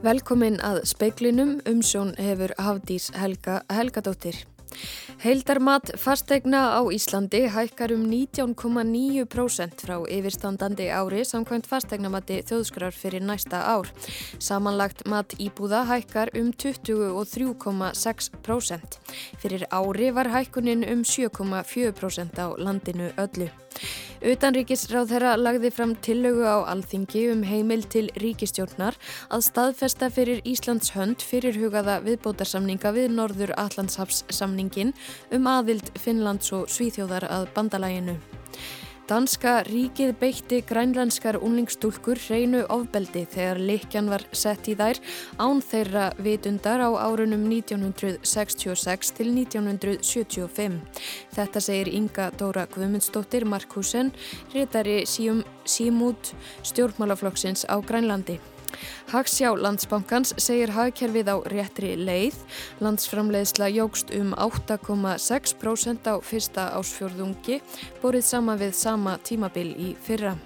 Velkomin að speiklinum umsjón hefur Hafdís Helga Helgadóttir. Heildarmat fastegna á Íslandi hækkar um 19,9% frá yfirstandandi ári samkvæmt fastegnamati þjóðskrar fyrir næsta ár. Samanlagt mat íbúða hækkar um 23,6%. Fyrir ári var hækkunin um 7,4% á landinu öllu. Utanríkisráð þeirra lagði fram tillögu á alþingi um heimil til ríkistjórnar að staðfesta fyrir Íslands hönd fyrir hugaða viðbótarsamninga við Norður Allandshaps samningin um aðild Finnlands og Svíþjóðar að bandalæginu. Danska ríkið beitti grænlandskar unlingstúlkur hreinu ofbeldi þegar likjan var sett í þær án þeirra vitundar á árunum 1966 til 1975. Þetta segir Inga Dóra Guðmundsdóttir Markusen, réttari símút stjórnmálaflokksins á Grænlandi. Hagsjá landsbankans segir hagkerfið á réttri leið. Landsframleiðsla jógst um 8,6% á fyrsta ásfjörðungi, borið sama við sama tímabil í fyrra.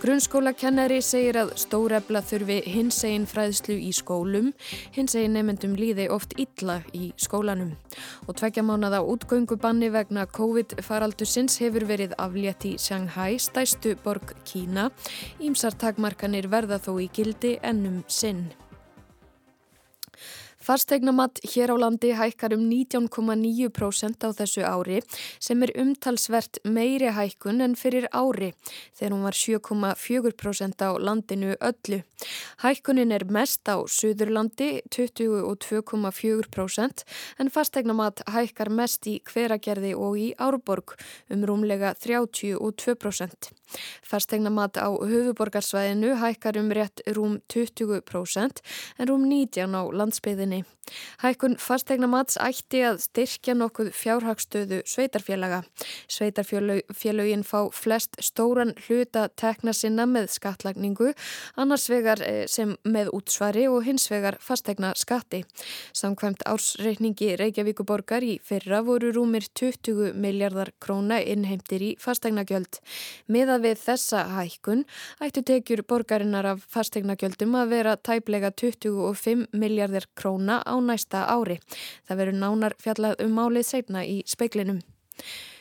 Grunnskólakennari segir að stórefla þurfi hins eginn fræðslu í skólum, hins eginn nefnendum líði oft illa í skólanum. Og tvekja mánada útgöngubanni vegna COVID-faraldusins hefur verið aflétt í Shanghai, stæstu borg Kína. Ímsar takmarkanir verða þó í gildi ennum sinn. Fastegnamatt hér á landi hækkar um 19,9% á þessu ári sem er umtalsvert meiri hækkun en fyrir ári þegar hún var 7,4% á landinu öllu. Hækkunin er mest á Suðurlandi 22,4% en fastegnamatt hækkar mest í hveragerði og í Árborg um rúmlega 32%. Fastegnamatt á höfuborgarsvæðinu hækkar um rétt rúm 20% en rúm 19% á landsbyðinu umræðinni. Hækkun fastegnamats ætti að styrkja nokkuð fjárhagstöðu sveitarfélaga. Sveitarfélagin fá flest stóran hluta tekna sinna með skattlagningu, annars vegar eh, sem með útsvari og hins vegar fastegna skatti. Samkvæmt ársreikningi Reykjavíkuborgar í fyrra voru rúmir 20 miljardar króna innheimtir í fastegnagjöld. Miða við þessa hækkun ættu tekjur borgarinnar af fastegnagjöldum að vera tæplega 25 miljardar króna króna á næsta ári. Það verður nánar fjallað um málið seifna í speiklinum.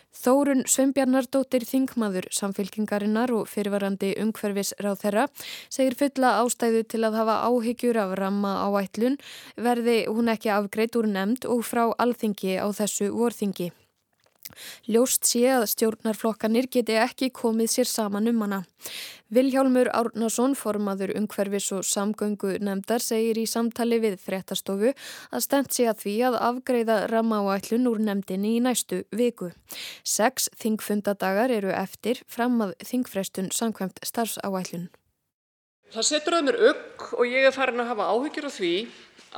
Þórun Sveinbjarnardóttir Þingmaður samfélkingarinnar og fyrirvarandi umhverfis ráð þeirra segir fulla ástæðu til að hafa áhyggjur af ramma áætlun verði hún ekki afgreit úr nefnd og frá alþingi á þessu vorþingi. Ljóst sé að stjórnarflokkanir geti ekki komið sér saman um hana. Viljálmur Árnason, formaður umhverfis og samgöngu nefndar, segir í samtali við fréttastofu að stend sé að því að afgreiða ramáætlun úr nefndinni í næstu viku. Seks þingfundadagar eru eftir fram að þingfrestun samkvæmt starfsáætlun. Það setur að mér auk og ég er farin að hafa áhyggjur á því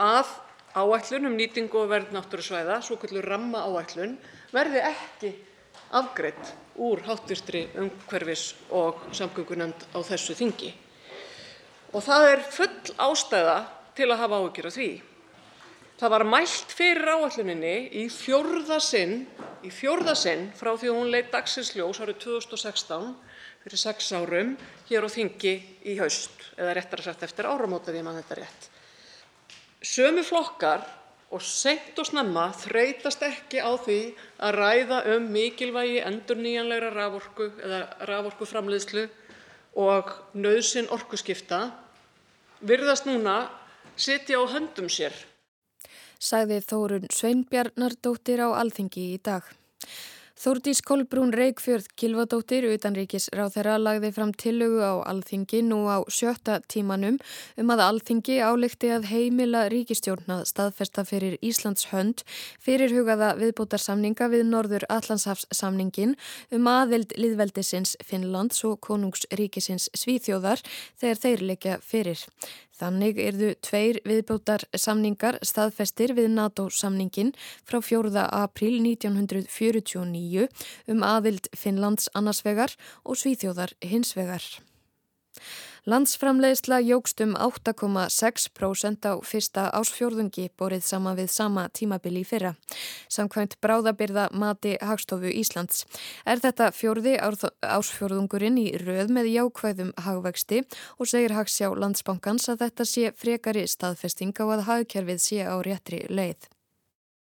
að áætlun um nýtingu og verð náttúrusvæða, svo kallur ramma áætlun, verði ekki afgreidd úr háttvirtri umhverfis- og samgöngunefnd á þessu þingi. Og það er full ástæða til að hafa áhyggjur af því. Það var mælt fyrir áætluninni í fjórða sinn, í fjórða sinn frá því að hún leit dagsins ljós árið 2016, fyrir sex árum, hér á þingi í haust, eða réttara sagt eftir áramót ef ég man þetta rétt. Sömu flokkar og seint og snemma þreytast ekki á því að ræða um mikilvægi endurnýjanlegrar raforku eða raforkuframleiðslu og nauðsyn orkuskipta virðast núna sitja á höndum sér. Sagði Þórun Sveinbjarnardóttir á Alþingi í dag. Þórdís Kolbrún Reykjörð Kilvadóttir utanríkisráþæra lagði fram tillögu á Alþingi nú á sjötta tímanum um að Alþingi álekti að heimila ríkistjórnað staðfesta fyrir Íslands hönd fyrir hugaða viðbútarsamninga við Norður Allandshafssamningin um aðild liðveldisins Finnlands og konungsríkisins Svíþjóðar þegar þeir leikja fyrir. Þannig yrðu tveir viðbótar samningar staðfestir við NATO-samningin frá 4. april 1949 um aðild Finnlands annarsvegar og Svíþjóðar hinsvegar. Landsframleiðsla jógst um 8,6% á fyrsta ásfjórðungi borið sama við sama tímabili í fyrra. samkvæmt bráðabyrða mati Hagstofu Íslands. Er þetta fjörði ásfjörðungurinn í röð með jákvæðum hagvexti og segir Hagsjá Landsbankans að þetta sé frekari staðfesting á að hagkerfið sé á réttri leið.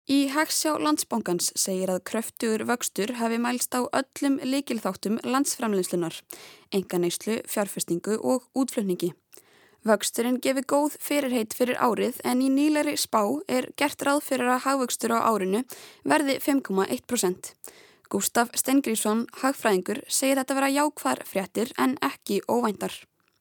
Í Hagsjá landsbóngans segir að kröftugur vöxtur hafi mælst á öllum leikilþáttum landsframleyslunar, enganeyslu, fjárfestingu og útflutningi. Vöxturinn gefi góð fyrirheit fyrir árið en í nýleri spá er gert ráð fyrir að hagvöxtur á árinu verði 5,1%. Gustaf Stengrífsson, hagfræðingur, segir þetta vera jákvar fréttir en ekki óvæntar.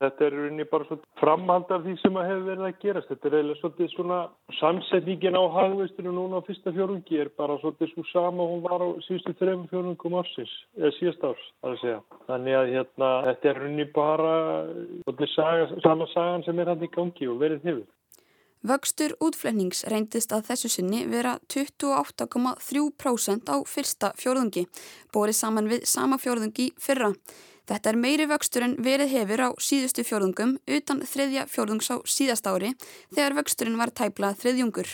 Þetta er rauninni bara svona framhald af því sem að hefur verið að gerast. Þetta er eiginlega svolítið svona samsetningin á hagveistunum núna á fyrsta fjórungi er bara svolítið svo sama hún var á síðustu þrejum fjórungum ársins, eða síðast árs, að segja. Þannig að hérna, þetta er rauninni bara svolítið saga, sama sagan sem er hann í gangi og verið hefur. Vöxtur útflennings reyndist að þessu sinni vera 28,3% á fyrsta fjórðungi, borið saman við sama fjórðungi fyrra. Þetta er meiri vöxtur en verið hefur á síðustu fjörðungum utan þriðja fjörðungs á síðast ári þegar vöxturinn var tæplað þriðjungur.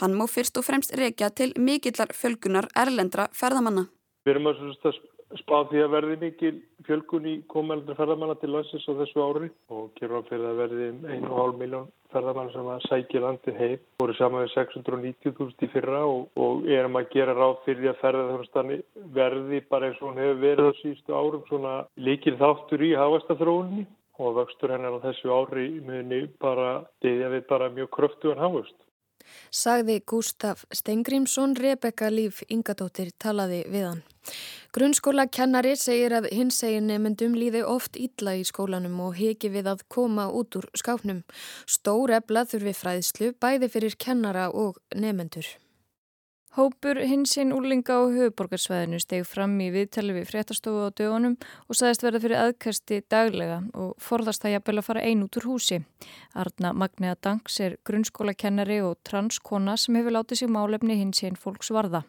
Hann má fyrst og fremst rekja til mikillar fjölgunar erlendra ferðamanna. Við erum að spá því að verði mikil fjölgun í komeldra ferðamanna til landsins á þessu ári og gerur á fyrir að verði 1,5 miljón ferðamann sem að sækja landið heim. Við vorum saman við 690.000 í fyrra og, og erum að gera ráð fyrir að ferðarþjónustanni verði bara eins og hún hefur verið á síðustu árum svona líkil þáttur í hafastafþróunni og vöxtur hennar á þessu ári muni bara, deyðja við bara mjög kröftugan hafust. Sagði Gustaf Stengrímsson, Rebecca Líf Ingadóttir talaði við hann. Grunnskóla kennari segir að hins segin nefndum líði oft illa í skólanum og heki við að koma út úr skápnum. Stór ebla þurfi fræðslu bæði fyrir kennara og nefnendur. Hópur hinsinn úrlinga á höfuborgarsvæðinu steg fram í viðtali við fréttastofu á dögunum og saðist verða fyrir aðkasti daglega og forðast að jafnvel að fara ein út úr húsi. Arna Magnea Danks er grunnskólakennari og transkona sem hefur látið sér málefni hinsinn fólks varða.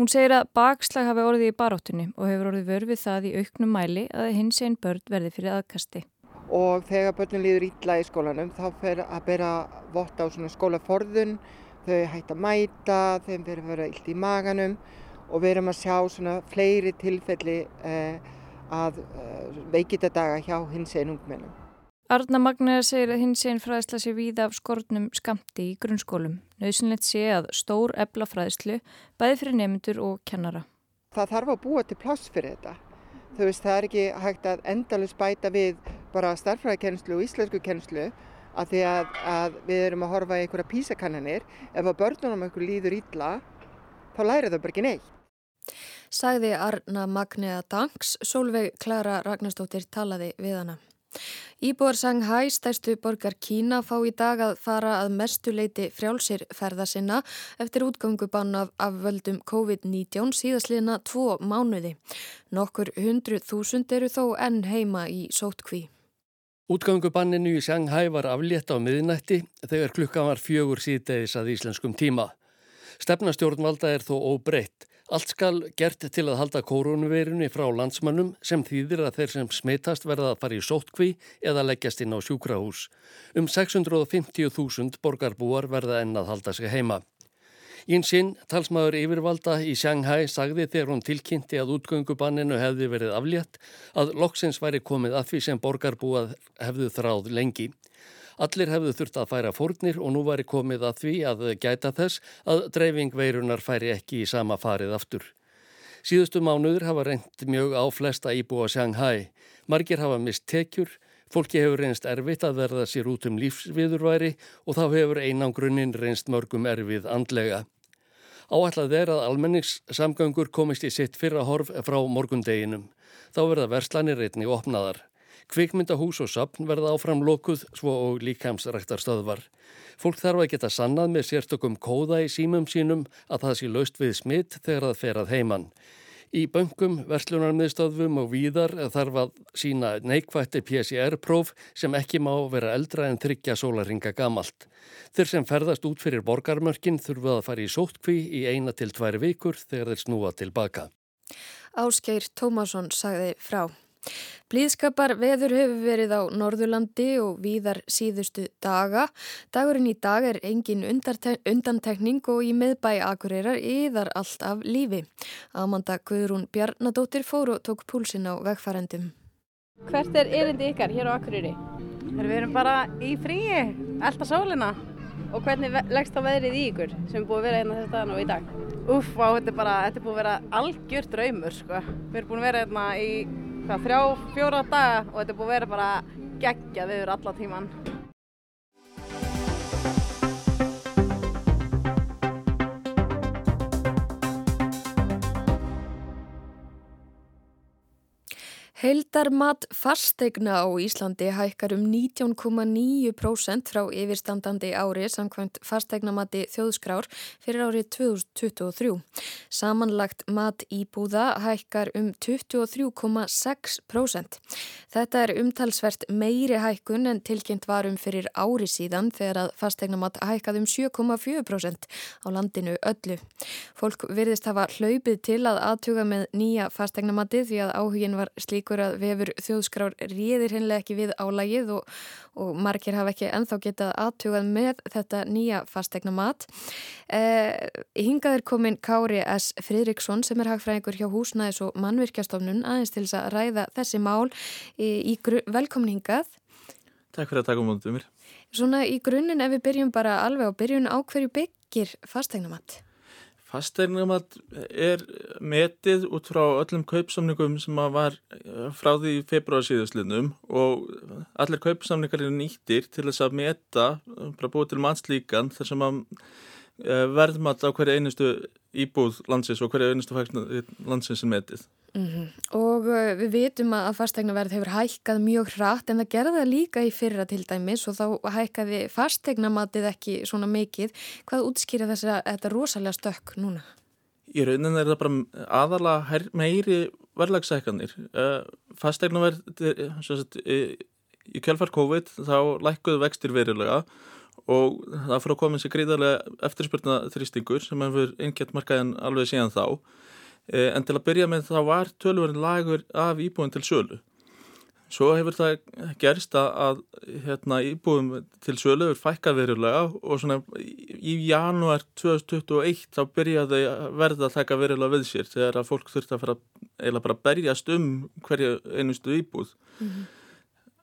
Hún segir að bakslag hafi orðið í baróttunni og hefur orðið vörfið það í auknum mæli að hinsinn börn verði fyrir aðkasti. Og þegar börnum líður ítla í skólanum þá fer að bera vott á skólaforðun þau hægt að mæta, þeim verður að vera illt í maganum og við erum að sjá svona fleiri tilfelli eh, að eh, veikitadaga hjá hins einn ungmennum. Arna Magnar segir að hins einn fræðsla sé víða af skortnum skamti í grunnskólum. Nauðsynlegt sé að stór ebla fræðslu bæði fyrir nefndur og kennara. Það þarf að búa til pláss fyrir þetta. Þú veist það er ekki hægt að endalus bæta við bara starfræðikennslu og íslensku kennslu að því að, að við erum að horfa í einhverja písakannanir ef að börnunum einhver líður ítla þá læra þau bara ekki neitt. Sæði Arna Magnea Danks, Solveig Klara Ragnarstóttir talaði við hana. Íbúar Shanghai, stærstu borgar Kína, fá í dag að fara að mestu leiti frjálsir ferða sinna eftir útgangubann af, af völdum COVID-19 síðastliðna tvo mánuði. Nokkur hundru þúsund eru þó enn heima í sótkví. Útgangubanninu í Shanghai var aflétt á miðnætti þegar klukkan var fjögur síðdegis að íslenskum tíma. Stefnastjórnvalda er þó óbreytt. Allt skal gert til að halda koronavirunni frá landsmannum sem þýðir að þeir sem smitast verða að fara í sóttkví eða leggjast inn á sjúkrahús. Um 650.000 borgarbúar verða enn að halda sig heima. Ínsinn, talsmaður yfirvalda í Shanghai, sagði þegar hún tilkynnti að útgöngubanninu hefði verið aflétt að loksins væri komið að því sem borgarbúað hefðu þráð lengi. Allir hefðu þurft að færa fórnir og nú væri komið að því að gæta þess að dreifing veirunar færi ekki í sama farið aftur. Síðustu mánuður hafa reynd mjög á flesta íbúa Shanghai. Margir hafa mist tekjur, fólki hefur reynst erfitt að verða sér út um lífsviðurværi og þá hefur einangrunnin reynst mörgum erfið andlega. Áætlað er að almenningssamgöngur komist í sitt fyrra horf frá morgundeginum. Þá verða verslanir reytni opnaðar. Kvikmyndahús og sapn verða áfram lokuð svo og líkamsræktarstöðvar. Fólk þarf að geta sannað með sérstokum kóða í símum sínum að það sé laust við smitt þegar það fer að heimann. Í böngum, verslunarmiðstöðvum og víðar þarf að sína neikvætti PCR-próf sem ekki má vera eldra en þryggja sólaringa gamalt. Þeir sem ferðast út fyrir borgarmörkin þurfa að fara í sóttkví í eina til tvær vikur þegar þeir snúa tilbaka. Áskeir Tómasson sagði frá. Blíðskapar veður hefur verið á Norðurlandi og víðar síðustu daga. Dagurinn í dag er engin undantekning og í meðbæ Akureyrar yðar allt af lífi. Amanda Guðrún Bjarnadóttir fór og tók púlsinn á vegfærendum. Hvert er erindi ykkar hér á Akureyri? Við erum bara í fríi, elda sólina. Og hvernig leggst þá veðrið í ykkur sem er búið að vera hérna þess aðan og í dag? Uff, á, þetta er bara, þetta er búið að vera algjör draumur, sko. Við erum búin að vera hérna í hvað, þrjá, fjóra daga og þetta er búið að vera bara geggja viður alla tíman. Heildarmat fastegna á Íslandi hækkar um 19,9% frá yfirstandandi ári samkvæmt fastegnamati þjóðskrár fyrir árið 2023. Samanlagt mat íbúða hækkar um 23,6%. Þetta er umtalsvert meiri hækkun en tilkynnt varum fyrir ári síðan þegar að fastegnamat hækkað um 7,4% á landinu öllu. Fólk virðist hafa hlaupið til að aðtuga með nýja fastegnamatið því að áhugin var slík ykkur að vefur þjóðskrár réðir hinnlega ekki við álægið og, og margir hafa ekki enþá getað aðtugað með þetta nýja fastegna mat. Eh, hingað er komin Kári S. Fridriksson sem er hagfræðingur hjá Húsnæðis og mannvirkjastofnun aðeins til þess að ræða þessi mál í, í velkomningað. Takk fyrir að taka um mótið mér. Svona í grunninn ef við byrjum bara alveg á byrjun á hverju byggir fastegna mat? Fasteignumat er metið út frá öllum kaupsamningum sem var eh, frá því februar síðuslinum og allir kaupsamningar eru nýttir til þess að meta, bara búið til matslíkan þar sem að eh, verðmat á hverju einustu íbúð landsins og hverju einustu landsins er metið. Mm -hmm. Og uh, við vitum að fastegnaverð hefur hækkað mjög hratt en það gerða líka í fyrra til dæmis og þá hækkaði fastegnamatið ekki svona mikið. Hvað útskýra þess að þetta rosalega stökk núna? Í rauninni er það bara aðalega meiri verðlagsækanir. Uh, fastegnaverð, í kjálfar COVID þá lækkuðu vextir verilega og það fyrir að koma sér gríðarlega eftirspurna þrýstingur sem hefur einnkjæmt markaðin alveg síðan þá. Eh, en til að byrja með þá var tölverðin lagur af íbúin til sölu. Svo hefur það gerst að hérna, íbúin til sölu er fækkað verulega og svona í janúar 2021 þá byrjaði verða að taka verulega við sér þegar að fólk þurfti að fara eða bara berjast um hverju einustu íbúð. Mm -hmm.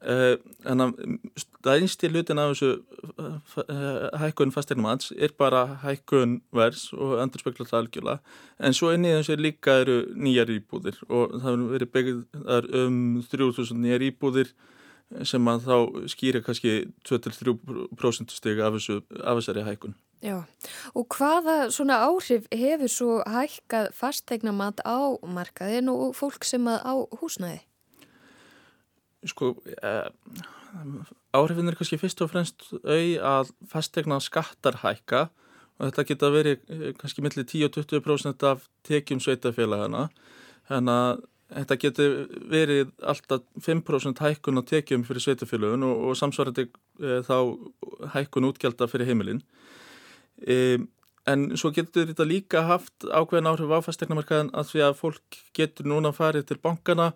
Eh, en það einst í lutin af þessu eh, hækkun fastegnumans er bara hækkun vers og endur spekla það algjörlega en svo inn í þessu líka eru nýjar íbúðir og það hefur verið byggðar um 3000 nýjar íbúðir sem að þá skýra kannski 2-3% steg af þessari hækkun. Já, og hvaða svona áhrif hefur svo hækkað fastegnamat á markaðin og fólk sem að á húsnæði? Sko eh, áhrifin er kannski fyrst og fremst au að fastegna skattar hækka og þetta geta verið eh, kannski millir 10-20% af tekjum sveitafélagana þannig að þetta getur verið alltaf 5% hækkun á tekjum fyrir sveitafélagun og, og samsvarandi e, þá hækkun útgjaldar fyrir heimilin. E, en svo getur þetta líka haft ákveðin áhrif á fastegnamarkaðin að því að fólk getur núna farið til bankana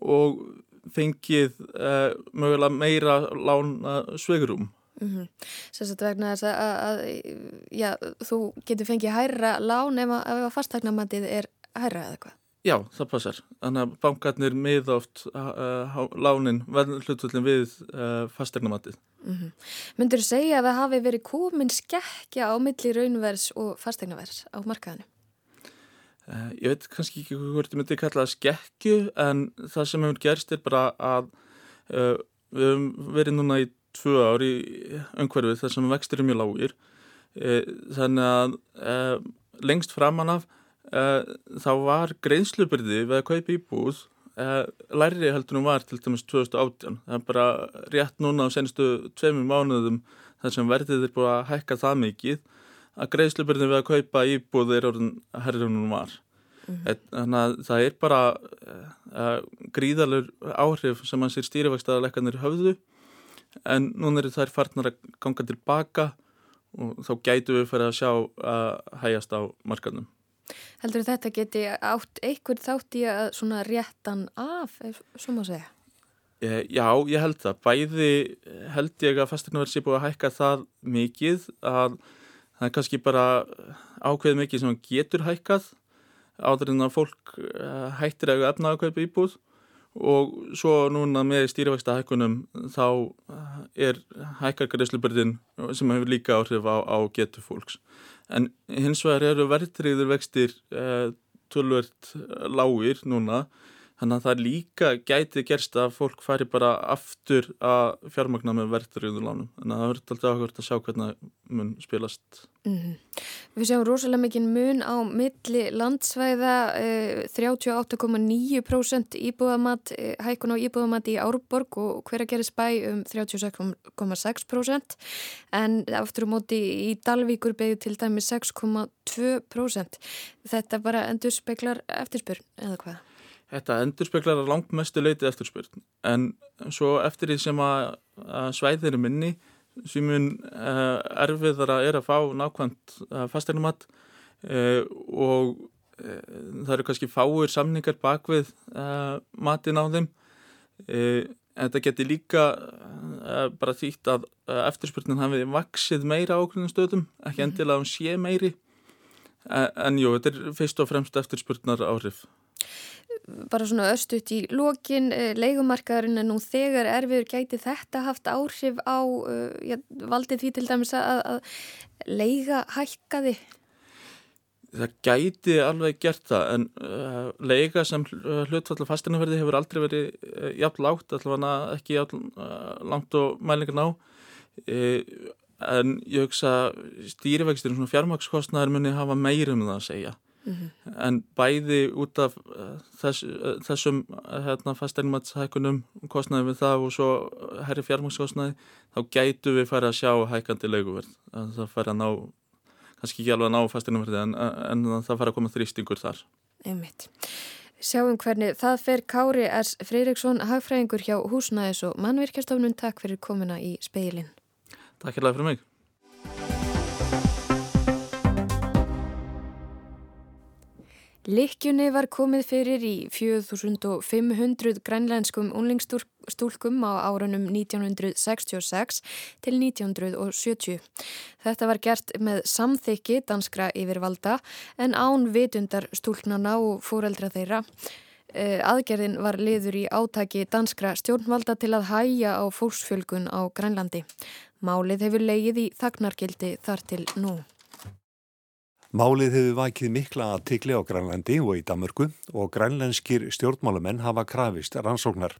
og fengið uh, mögulega meira lána sveigurum. Mm -hmm. Sérstaklega vegna þess að, að já, þú getur fengið hærra lán ef að fastaknamatið er hærra eða hvað? Já, það passar. Þannig að bankarnir miða oft uh, lánin hlutullin við uh, fastaknamatið. Mm -hmm. Myndur þú segja að það hafi verið komin skekkja á milli raunvers og fastaknavers á markaðinu? Uh, ég veit kannski ekki hvort ég myndi kalla það skekkju en það sem hefur gerst er bara að uh, við hefum verið núna í tvö ári umhverfið þar sem vextir er mjög lágir. Uh, þannig að lengst framan af þá var greiðslubyrði við að kaupa íbúð lærri heldur nú var til dæmis 2018 það er bara rétt núna á senstu tveimur mánuðum þar sem verðið er búið að hækka það mikið að greiðslubyrðin við að kaupa íbúð orðin herrunum var. Mm -hmm. Þannig að það er bara uh, gríðalur áhrif sem að sér stýrivægstaðarleikanir höfðu en núna eru þær farnar að ganga tilbaka og þá gætu við fyrir að sjá að hægast á markanum. Heldur þetta geti átt einhver þátt í að svona réttan af, svo má segja? Eh, já, ég held það. Bæði held ég að fasteignaverð sé búið að hækka það mikið að það er kannski bara ákveð mikið sem getur hækkað áður en að fólk eh, hættir að efna að kaupa íbúð og svo núna með stýrivægsta hækkunum þá er hækkargræslubörðin sem hefur líka áhrif á, á getur fólks. En hins vegar eru verðtriður vextir eh, tölvert lágir núna Þannig að það líka gæti gerst að fólk færi bara aftur að fjármagna með verðurriðulánum. Þannig að það verður alltaf áhugast að sjá hvernig mun spilast. Mm -hmm. Við séum rosalega mikið mun á milli landsvæða, eh, 38,9% íbúðamat, eh, hækkun á íbúðamat í Árborg og hver að gera spæ um 36,6%. En aftur á móti í Dalvíkur beigðu til dæmi 6,2%. Þetta bara endur speklar eftirspurn eða hvað? Þetta endur speklar að langt mestu leiti eftirspurn en svo eftir því sem að, að svæðir er minni sem mun uh, erfiðara er að fá nákvæmt uh, fasteinumat uh, og það eru kannski fáir samningar bakvið matin á þeim. Þetta getur líka bara þýtt að eftirspurnin hafi vaksið meira ákveðnum stöðum, ekki mhm. endilega um sé meiri en jú, þetta er fyrst og fremst eftirspurnar áhrif bara svona östut í lokin eh, leikumarkaðurinn en nú þegar erfiður gæti þetta haft áhrif á uh, já, valdið því til dæmis að, að leiga hækkaði? Það gæti alveg gert það en uh, leiga sem hlutfallar fastinnaferði hefur aldrei verið uh, jafn lágt, allavega ekki jafn langt og mælingar ná en ég hugsa stýrivegstir og fjármakskostnaður muni hafa meirum það að segja Mm -hmm. en bæði út af uh, þess, uh, þessum hérna, fasteinmatshækunum kostnaði við það og svo herri fjármangskostnaði þá gætu við fara að sjá hækandi leiguverð það fara að ná kannski ekki alveg að ná fasteinumverði en, en það fara að koma þrýstingur þar Einmitt. Sjáum hvernig það fer Kári S. Freiriksson hagfræðingur hjá Húsnæðis og mannvirkjastofnun Takk fyrir komuna í speilin Takk fyrir mig Likkjunni var komið fyrir í 4500 grænlenskum unlingstúlkum á árunum 1966 til 1970. Þetta var gert með samþykki danskra yfirvalda en án vitundar stúlknarna og fóreldra þeirra. Eh, aðgerðin var liður í átaki danskra stjórnvalda til að hæja á fólksfjölgun á Grænlandi. Málið hefur leigið í þagnargildi þar til nú. Málið hefur vakið mikla aðtikli á Grænlandi og í Damörgu og grænlenskir stjórnmálumenn hafa krafist rannsóknar.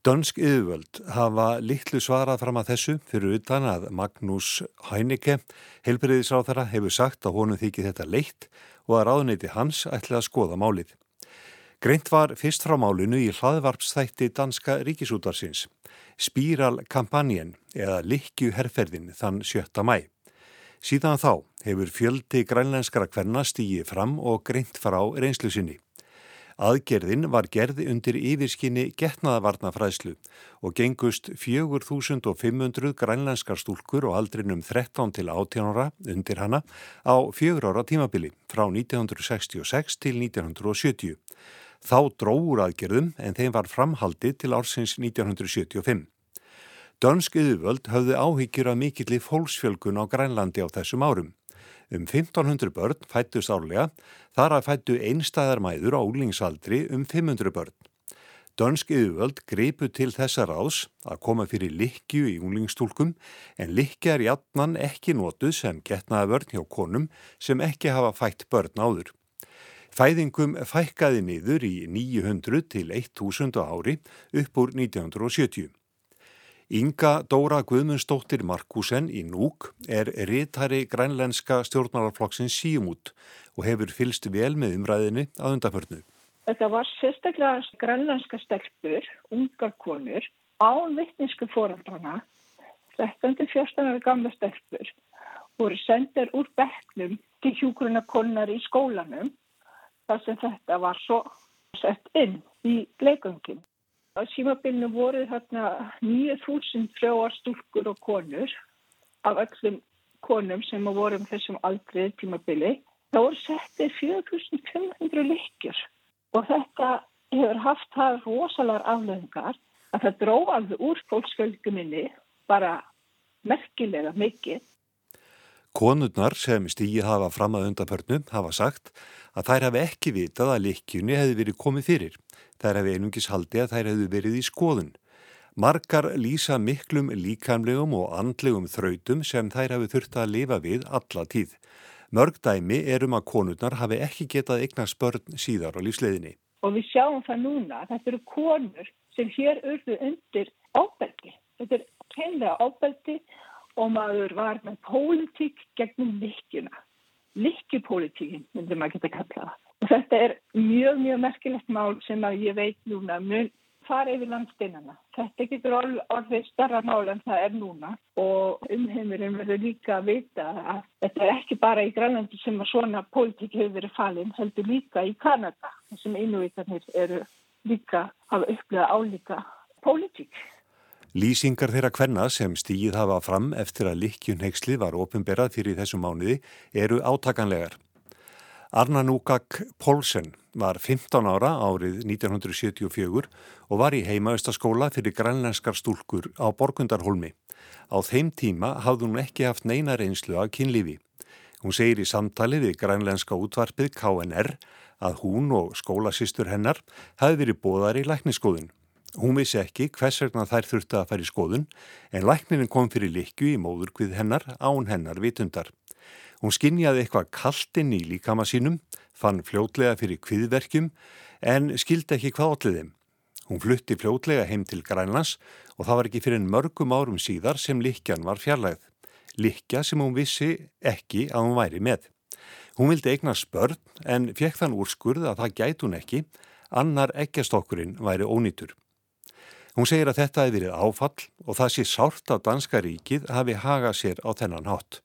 Dönsk yfirvöld hafa litlu svarað fram að þessu fyrir utan að Magnús Hænike, helbriðisráþara, hefur sagt að honum þykir þetta leitt og að ráðneiti hans ætli að skoða málið. Greint var fyrst frá málinu í hlaðvarpsþætti Danska ríkisútarsins, Spíralkampanjen eða Likju herrferðin þann 7. mæ. Síðan þá hefur fjöldi grænlenskara kvenna stígi fram og greint frá reynslu sinni. Aðgerðin var gerði undir yfirskinni getnaðavarnafræðslu og gengust 4500 grænlenskar stúlkur og aldrinum 13 til 18 ára undir hana á fjögur ára tímabili frá 1966 til 1970. Þá dróur aðgerðum en þeim var framhaldi til ársins 1975. Dönsk yðurvöld höfðu áhyggjur af mikilli fólksfjölgun á Grænlandi á þessum árum. Um 1500 börn fættust árlega, þar að fættu einstæðarmæður á úlingsaldri um 500 börn. Dönsk yðurvöld greipu til þessa ráðs að koma fyrir likju í úlingstúlkum en likja er játnan ekki nótuð sem getnaða börn hjá konum sem ekki hafa fætt börn áður. Fæðingum fækkaði niður í 900 til 1000 ári upp úr 1970. Inga Dóra Guðmundsdóttir Markusen í Núk er rítari grænlenska stjórnmálarflokksins síumút og hefur fylst vel með umræðinni að undanförnu. Þetta var sérstaklega grænlenska stelpur, ungar konur, án vittninsku fóraldrana, 13-14 gamla stelpur, voru sendir úr bekknum til hjúkuruna konar í skólanum þar sem þetta var svo sett inn í leikungin. Á símabilinu voru þarna 9.000 frjóar stúlkur og konur af öllum konum sem voru um þessum aldrei tímabili þá voru settið 4500 leikjur og þetta hefur haft það rosalar afleðingar að það dró alveg úr fólksfölguminni bara merkilega mikið. Konurnar sem stíið hafa fram að undanförnum hafa sagt að þær hafi ekki vitað að leikjunni hefði verið komið fyrir. Þær hefði einungis haldi að þær hefði verið í skoðun. Margar lýsa miklum líkamlegum og andlegum þrautum sem þær hafi þurft að lifa við alla tíð. Mörg dæmi er um að konurnar hafi ekki getað eignast börn síðar á lífsleðinni. Og við sjáum það núna, þetta eru konur sem hér urðu undir ábelgi. Þetta er keinlega ábelgi og maður var með pólitík gegnum likjuna. Likjupólitíkin myndir maður geta kallað. Og þetta er mjög, mjög merkilegt mál sem að ég veit núna mun fara yfir landsteinana. Þetta getur orðið starra mál en það er núna og umheimurinn verður líka að vita að þetta er ekki bara í Grænlandi sem að svona pólitík hefur verið falin, heldur líka í Kanada sem innvítarnir eru líka að upplega álíka pólitík. Lýsingar þeirra kvenna sem stíið hafa fram eftir að likjunheiksli var ofinberað fyrir þessum mánuði eru átakanlegar. Arna Núkak Pólsen var 15 ára árið 1974 og var í heimaaustaskóla fyrir grænlenskar stúlkur á Borgundarholmi. Á þeim tíma hafði hún ekki haft neina reynslu af kynlífi. Hún segir í samtali við grænlenska útvarpið KNR að hún og skólasýstur hennar hafi verið bóðar í lækniskóðun. Hún vissi ekki hvers vegna þær þurfti að færi skoðun en lækninin kom fyrir likju í móðurkvið hennar án hennar vitundar. Hún skinjaði eitthvað kaltinn í líkama sínum, fann fljótlega fyrir kviðverkjum en skildi ekki hvað alliðum. Hún flutti fljótlega heim til Grænlands og það var ekki fyrir mörgum árum síðar sem likjan var fjarlægð. Likja sem hún vissi ekki að hún væri með. Hún vildi eigna spörn en fekk þann úrskurð að það gæti hún ekki, annar ekkjastokkurinn væri ónýtur. Hún segir að þetta hefði verið áfall og það sé sárt að Danska ríkið hafi hagað sér á þennan hátt.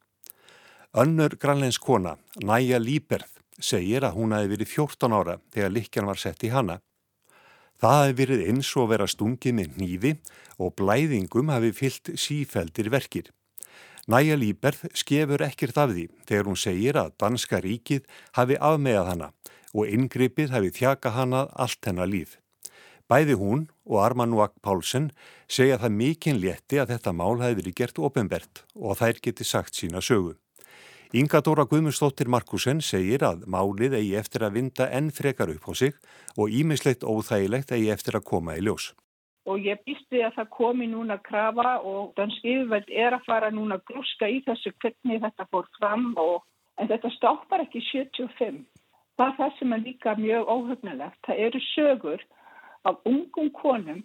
Önnur grannleins kona, Næja Líberð, segir að hún hefði verið 14 ára þegar likjan var sett í hana. Það hefði verið eins og vera stungið með nýfi og blæðingum hafi fyllt sífeldir verkir. Næja Líberð skefur ekkert af því þegar hún segir að Danska ríkið hafi afmegað hana og inngripið hafi þjaka hana allt hennar líf. Bæði hún og Armanuak Pálsen segja það mikinn létti að þetta mál hafi verið gert ofinbert og þær geti sagt sína sögu. Inga Dóra Guðmundsdóttir Markusen segir að málið eigi eftir að vinda enn frekar upp á sig og ímislegt óþægilegt eigi eftir að koma í ljós. Og ég býsti að það komi núna að krafa og dansk yfirveld er að fara núna að grúska í þessu hvernig þetta fór fram og en þetta stoppar ekki 75. Það er það sem er líka mjög óhugnulegt. Það eru sögur af ungum konum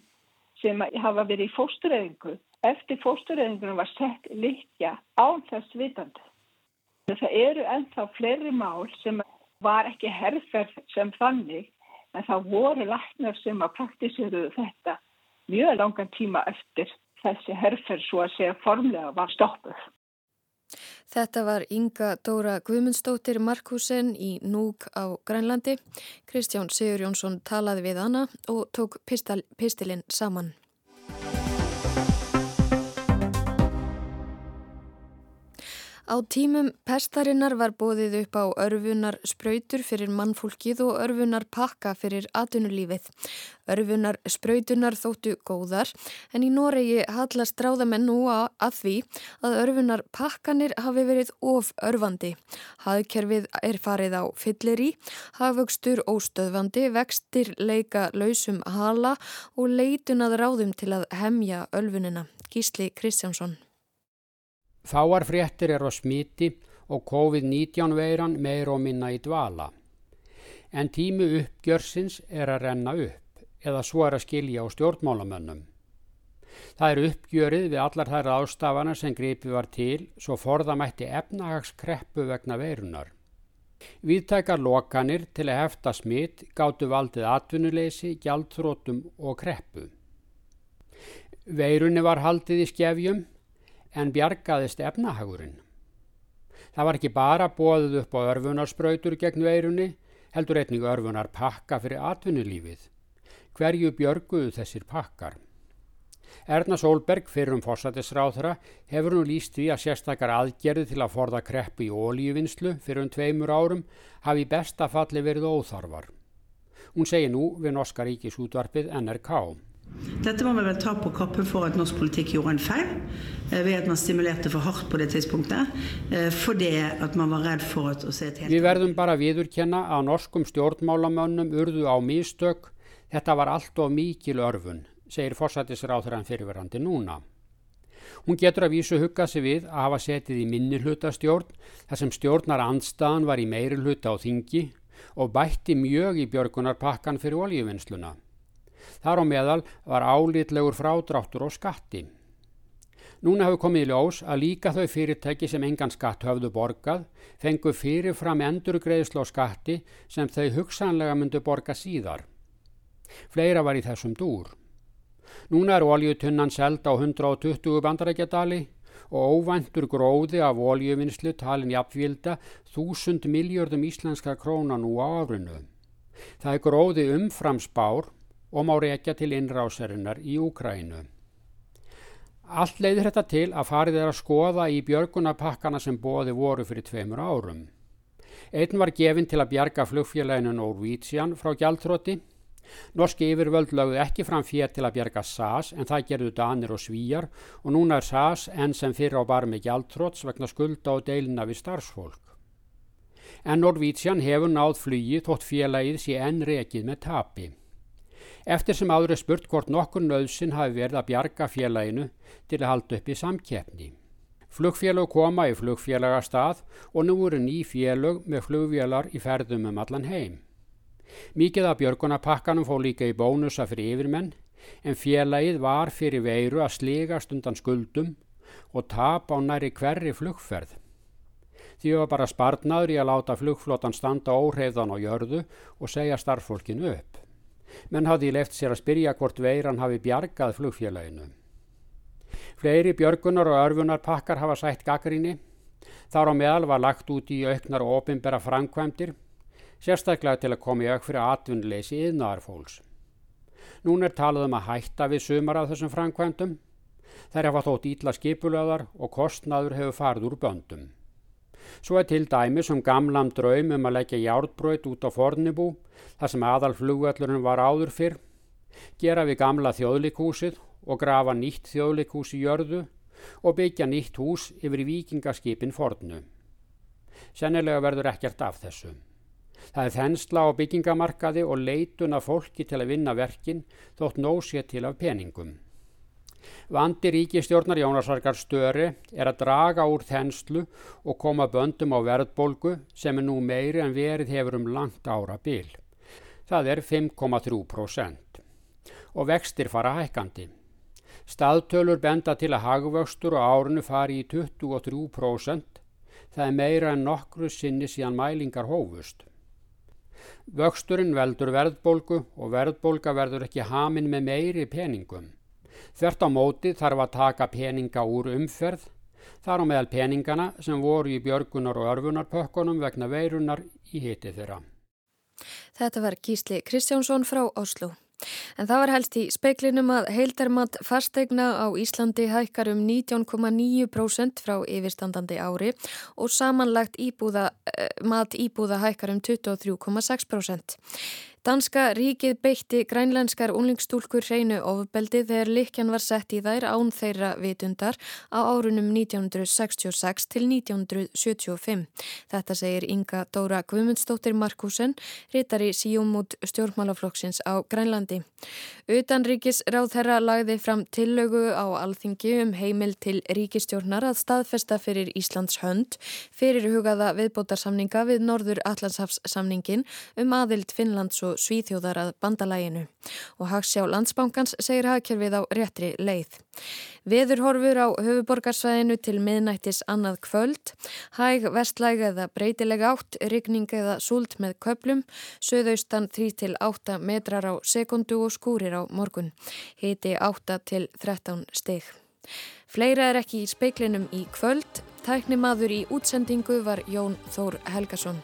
sem hafa verið í fóstureyðingu. Eftir fóstureyðingunum var sett likja án þess vitandi. Það eru ennþá fleiri mál sem var ekki herrferð sem þannig en það voru læknar sem að praktísiru þetta mjög langan tíma eftir þessi herrferð svo að segja formlega var stoppuð. Þetta var Inga Dóra Guðmundsdóttir Markusen í Núk á Grænlandi. Kristján Sigur Jónsson talaði við hana og tók pistilinn saman. Á tímum pestarinnar var bóðið upp á örfunar spröytur fyrir mannfólkið og örfunar pakka fyrir atunulífið. Örfunar spröytunar þóttu góðar en í Noregi hallast dráðamenn nú að því að örfunar pakkanir hafi verið of örfandi. Haðkerfið er farið á fyllir í, hafaukstur óstöðvandi, vextir leika lausum hala og leitunað ráðum til að hemja örfunina. Gísli Kristjánsson. Fáar fréttir er á smiti og COVID-19 veiran meir og minna í dvala. En tímu uppgjörsins er að renna upp eða svo er að skilja á stjórnmálamönnum. Það er uppgjörið við allar þær ástafana sem gripi var til svo forðamætti efnahagskreppu vegna veirunar. Viðtækar lokanir til að hefta smitt gáttu valdið atvinnuleysi, gjaldþrótum og kreppu. Veirunni var haldið í skefjum en bjargaðist efnahagurinn. Það var ekki bara bóðið upp á örfunarspröytur gegn veirunni, heldur einnig örfunar pakka fyrir atvinnulífið. Hverju björguðu þessir pakkar? Erna Solberg, fyrir um fórsættisráðra, hefur nú líst því að sérstakar aðgerði til að forða kreppu í ólíuvinnslu fyrir um tveimur árum hafi besta falli verið óþarfar. Hún segir nú við Norska ríkisútvarpið NRK. Dette må vi vel ta på koppen for at norsk politikk gjorde en feil, eh, ved at man stimulerte for hardt på det tidspunktet, eh, fordi at man var redd for å se et helt... Við verðum bara viðurkenna að norskum stjórnmálamönnum urðu á místök, þetta var allt of mikil örfun, segir forsættisráþurann fyrirverandi núna. Hún getur að vísu huggað sig við að hafa setið í minni hlutastjórn þar sem stjórnar andstaðan var í meiri hluta á þingi og bætti mjög í björgunarpakkan fyrir oljuvinnsluna. Þar á meðal var álitlegur frádráttur og skatti. Núna hafi komið í ljós að líka þau fyrirtæki sem engan skatt höfðu borgað fengu fyrirfram endurgreðslu á skatti sem þau hugsanlega myndu borga síðar. Fleira var í þessum dúr. Núna er oljutunnan seld á 120 bandarækjadali og óvæntur gróði af oljuvinnslu talin jafnvilda 1000 miljardum íslenska króna nú á árinu. Það er gróði umfram spár og má reykja til innrásarinnar í Úkrænu. Allt leiðir þetta til að farið er að skoða í björgunapakkana sem bóði voru fyrir tveimur árum. Einn var gefinn til að bjarga flugfélaginu Norvítsjan frá gjaldtróti. Norski yfirvöld lögðu ekki fram fér til að bjarga SAS en það gerðu Danir og Svíjar og núna er SAS enn sem fyrir á barmi gjaldtróts vegna skulda og deilina við starfsfólk. En Norvítsjan hefur náð flugi þótt félagið sé enn rekið með tapi. Eftir sem áður er spurt hvort nokkur nöðsin hafi verið að bjarga félaginu til að halda upp í samkeppni. Flugfélag koma í flugfélagastað og nú eru ný félag með flugfélar í ferðum um allan heim. Mikið af björgunapakkanum fó líka í bónusa fyrir yfirmenn en félagið var fyrir veiru að sligast undan skuldum og tap á næri hverri flugferð. Því var bara spartnaður í að láta flugflótan standa óhreyðan á jörðu og segja starffólkinu upp menn hafði left sér að spyrja hvort veiran hafi bjargað flugfélaginu. Fleiri björgunar og örfunarpakkar hafa sætt gaggrinni. Þar á meðal var lagt út í auknar og opimbera framkvæmdir, sérstaklega til að koma í auk fyrir atvinnleysi yðnaðarfólks. Nún er talað um að hætta við sumar af þessum framkvæmdum. Þær hafa þótt ítla skipulöðar og kostnaður hefur farið úr böndum. Svo er til dæmis um gamlam draum um að leggja járbröð út á fornibú þar sem aðal flugvellurinn var áður fyrr, gera við gamla þjóðlikúsið og grafa nýtt þjóðlikús í jörðu og byggja nýtt hús yfir vikingaskipin fornu. Sennilega verður ekkert af þessu. Það er þensla á byggingamarkaði og leitun af fólki til að vinna verkin þótt nósér til af peningum. Vandi ríkistjórnar Jónasarkar Störi er að draga úr þenslu og koma böndum á verðbolgu sem er nú meiri en verið hefur um langt ára bil. Það er 5,3% og vextir fara hækkandi. Staðtölur benda til að hagvöxtur og árinu fari í 23%. Það er meira en nokkru sinni síðan mælingar hófust. Vöxturinn veldur verðbolgu og verðbolga verður ekki hamin með meiri peningum. Þvert á móti þarf að taka peninga úr umferð, þar á meðal peningana sem voru í björgunar og örfunarpökkunum vegna veirunar í hiti þeirra. Þetta var Gísli Kristjánsson frá Oslo. En það var helst í speiklinum að heildarmat fastegna á Íslandi hækkar um 19,9% frá yfirstandandi ári og samanlagt íbúða, eh, mat íbúða hækkar um 23,6%. Danska ríkið beitti grænlenskar unlingstúlkur hreinu ofbeldi þegar likjan var sett í þær án þeirra vitundar á árunum 1966 til 1975. Þetta segir Inga Dóra Guðmundsdóttir Markusen, rítari síumút stjórnmálaflokksins á Grænlandi. Utanríkis ráð þeirra lagði fram tillögu á alþingi um heimil til ríkistjórnar að staðfesta fyrir Íslands hönd fyrir hugaða viðbótarsamninga við Norður Allandshafssamningin um aðild Finnlands og og svíþjóðar að bandalæginu og Hagsjá Landsbankans segir hagkerfið á réttri leið. Veðurhorfur á höfuborgarsvæðinu til miðnættis annað kvöld, hæg vestlæg eða breytileg átt, rigning eða súlt með köplum, söðaustan 3-8 metrar á sekundu og skúrir á morgun, hiti 8-13 steg. Fleira er ekki í speiklinum í kvöld, tæknimaður í útsendingu var Jón Þór Helgason.